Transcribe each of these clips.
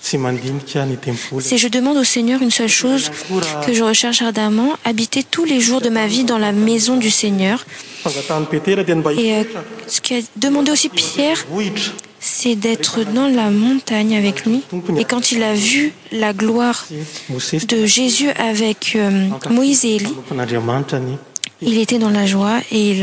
c'est je demande au seigneur une seule chose que je recherche ardemment habiter tous les jours de ma vie dans la maison du seigneuret euh, ce qui a demandé aussi pierre c'est d'être dans la montagne avec luiet quand il a vu la gloire de jésus avec euh, moïse et élie il était dans la joie et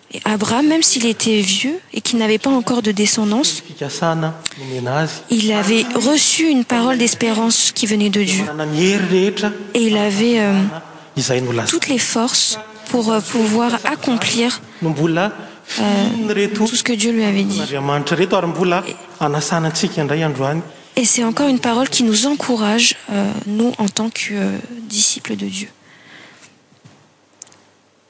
abrahm même s'il était vieux et quil n'avait pas encore de descendance il avait reçu une parole d'espérance qui venait de dieu e il avaittoutesles forces pour pouvoir accomplir Euh, otce que dieu lui avait itaaeoary mbola anasanatsika ndray androany et c'est encore une parole qui nous encourage euh, nous en tant que euh, disciple de dieu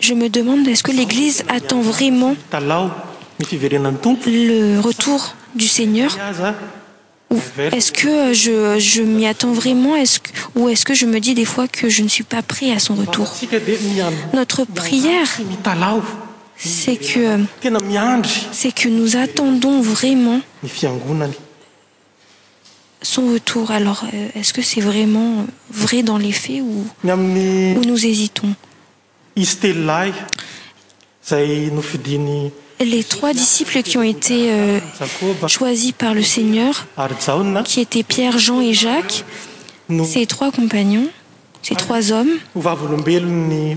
je me demande est-ce que l'église attend vraiment le retour du seigneurest-ce que jje m'y attends vraiment e ou est-ce que je me dis des fois que je ne suis pas prêt à son retoure pèe es e euh, ousattendos vraimetoetoualors estceque euh, cest vraiment vrai dans let où oussitles trois disciplesqiont té euh, choisis par le seigneurqui tait pierre jean et jacques ces trois compagnons cestrois hommesoen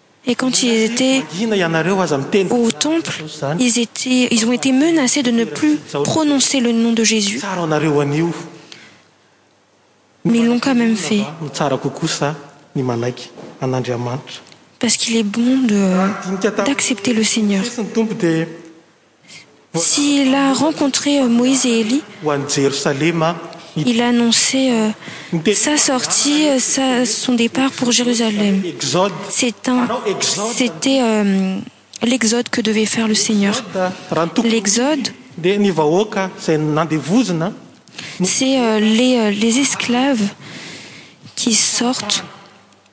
et quand ils étaientau temple ils ont été menacés de ne plus prononcer le nom de jésus mi ils l'ont quand même fait parce qu'il est bon d'accepter le seigneur s'il a rencontré euh, moïse et éli il annonçait euh, sa sortie euh, son départ pour jérusalem c'était l'exode que devait faire le seigneurl'exodec'est les esclaves qui sortent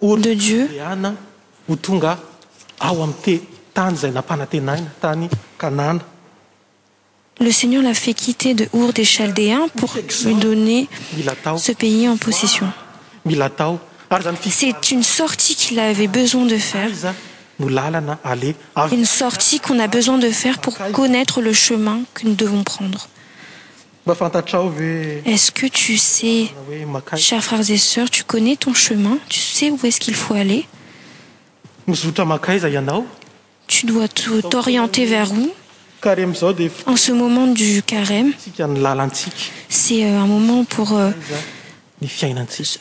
de dieu ou tonga a amtétan a napanatenain tan cnan le seigneur l'a fait quitter deour de chaldéen pour lui donner ce pays en possessionc'es ne ot q'ilavait besoin de ae sortie qu'on a besoin de faire pour connaître le chemin que nous devons prendre est-ce que tu sais ah chers frères et sœurs tu connais ton chemin tu sais où est-ce qu'il faut aller tu dois t'orienter vers en ce moment du carêmec'est euh, un moment pour euh,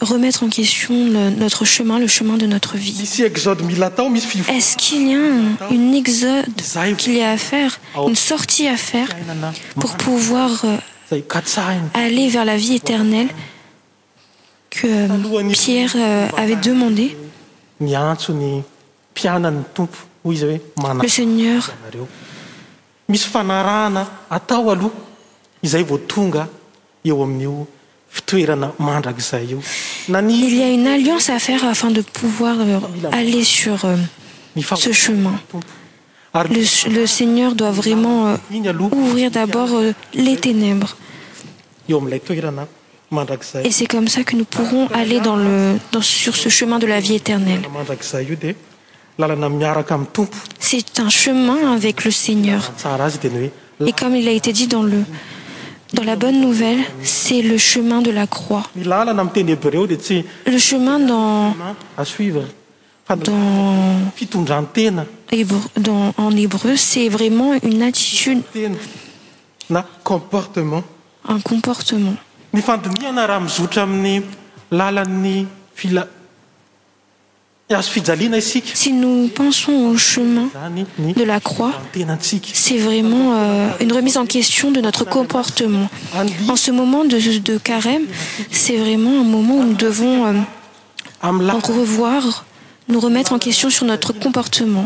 remettre en question notre chemin le chemin de notre vieestce qu'il y a une exodeq'il y a à faire ah, une sortie à faire pour pouvoir euh, aller vers la vie éternelle que pierre avait demandéle seigneur oil ya une alliance à faire afin de pouvoir euh, ale su euh, ce ein le seigneur doit vraiment ovirao es èbres et c'est comme ça que nous pourrons alle sur ce chemin de la vieéterelle c'est un chemin avec le seigneur et comme il a été dit edans la bonne nouvelle c'est le chemin de la croixle chemin den hébreu c'est vraiment une attitudeomoreet si nous pensons au chemin de la croixc'es vriment euh, une remise en question de notre comportement en ce moment de carême c'est vrimen un moment où nous devons euh, evoir ousremetre qestion sur notre comportement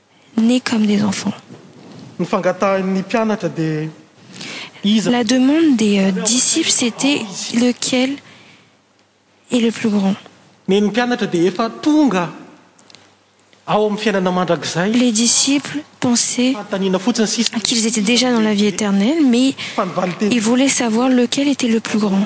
la demande des euh, disciples c'était lequel et le plus grandiippnaiequ'ils étaient déjà dans la vie éternelle mais ils voulaint savoir lequel était le plus grand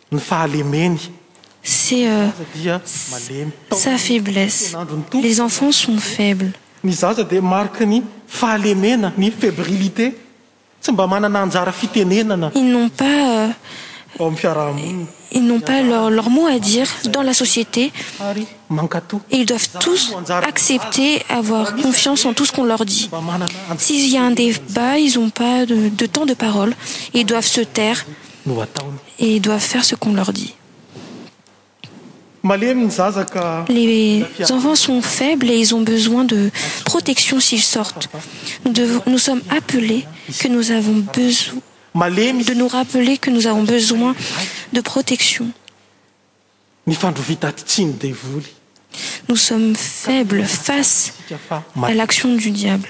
euh, enfants sontfaibles oasils n'ont pas leur mots à dire dans la société t ils doivent tous accepter avoir confiance en tout ce qu'on leur dit s'il y a un débat ils ont pas de temps de paroles ils doivent se taire et ils doivent faire ce qu'on leur dit les enfants sont faibles et ils ont besoin de protection s'ils sortent ous sommes appels que ousaose nous rappeler que nous avons besoin de protectionous sommes faibles face à l'action du diable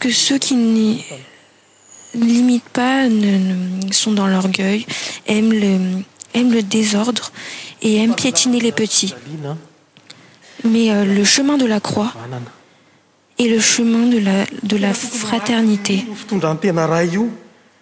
que ceux qui ny limitent pas sont dans l'orgueil aiment le désordre et aimet piétiner les petits mais euh, le chemin de la croix et le chemin de la fraternité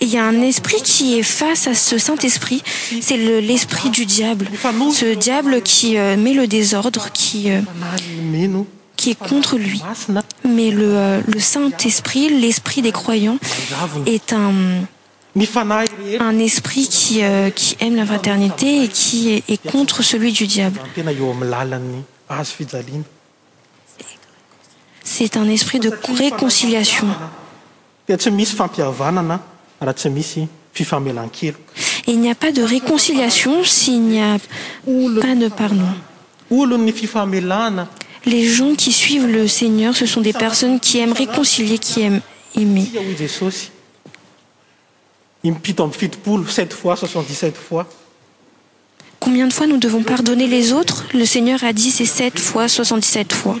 ya un esprit qui est face à ce saint esprit c'est l'esprit du diable ce diable qui euh, met le désordre euh, qui est contre lui mais le euh, saint esprit l'esprit des croyants est un esprit qui aime la fraternité et qui est contre celui du diable c'est un esprit de réconciliation il n'y a pas de réconciliation s'il n'y a pas de pardon les gens qui suivent le seigneur ce sont des personnes qui aiment réconcilier qui aiment aimer combien de fois nous devons pardonner les autres le seigneur a dix c'est sept fois soixantedixsept foisle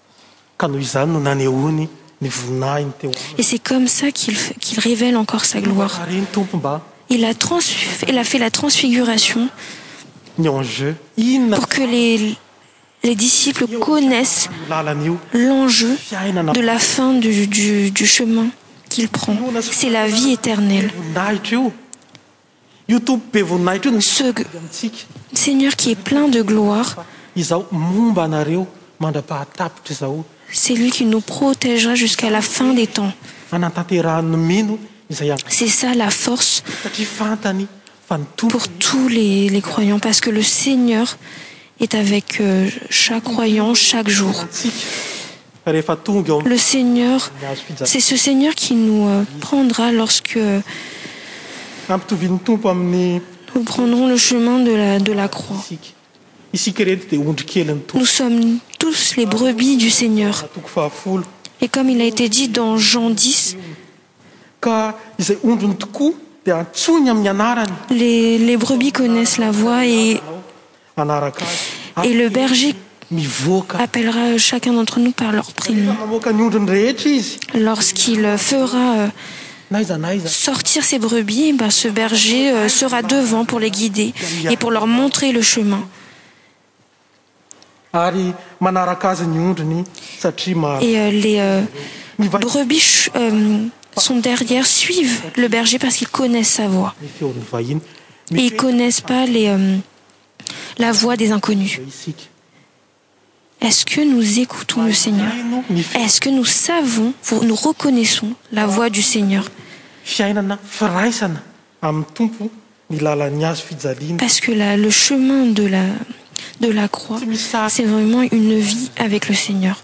c'est comme ça qu'il révèle encore sa gloie la fait la transfiguration pourque les disciples connaissent l'enjeu de la fin du chemin qu'il prend c'est la vie éternellece seigneur qui est plein de gloirec'est lui qui nous protégera jusqu'à la fin des temps c'est ça la forcepour tous les croyants parce que le seigneur est avec euh, chaque croyant chaque jourle seigneur c'est ce seigneur qui nous euh, prendra lorsque nous prendrons le chemin de la croixnous sommes tous les brebis du seigneur et comme il a été dit dans jean 0 les brebis connaissent la voix et le berger appellera chacun d'entre nous par leur priolorsqu'il fera euh, sortir ses brebis eh ce berger euh, sera devant pour les guider et pour leur montrer le chemin sont derrière suivent le berger parce qu'ils connaissent sa voix ils connaissent pas ela euh, voix des inconnus est-ce que nous écoutons le seigneur est-ce que nous savons nous reconnaissons la voix du seigneurparce que le chemin de la de la croix c'est vraiment une vie avec le seigneur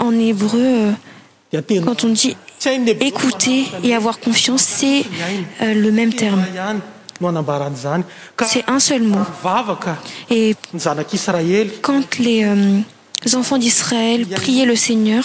paseanon euh, dit et avoir confiance c'est euh, e êee equand les euh, enfants d'israël priaient le seigneur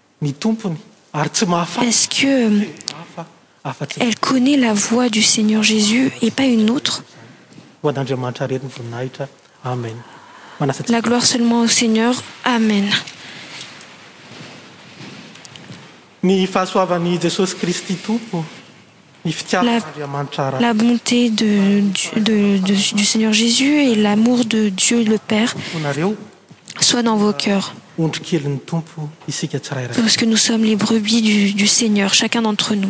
et-ce queelle euh, connaît la voix du seigneur jésus et pas une autrela gloire seulement au seigneur amenla bonté du seigneur jésus et l'amour de dieu le père soit dans vos cœurs parce que nous sommes les brebis du seigneur chacun d'entre nous